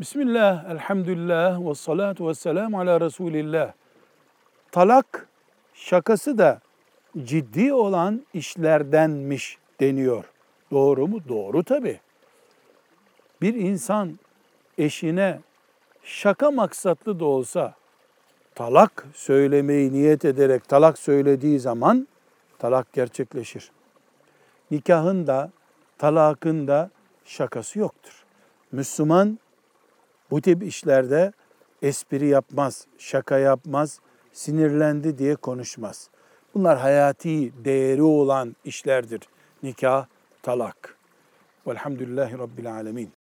Bismillah, elhamdülillah ve salatu ve selamu ala Resulillah. Talak şakası da ciddi olan işlerdenmiş deniyor. Doğru mu? Doğru tabi. Bir insan eşine şaka maksatlı da olsa talak söylemeyi niyet ederek talak söylediği zaman talak gerçekleşir. Nikahın da talakın da şakası yoktur. Müslüman bu tip işlerde espri yapmaz, şaka yapmaz, sinirlendi diye konuşmaz. Bunlar hayati değeri olan işlerdir. Nikah, talak. Velhamdülillahi Rabbil Alemin.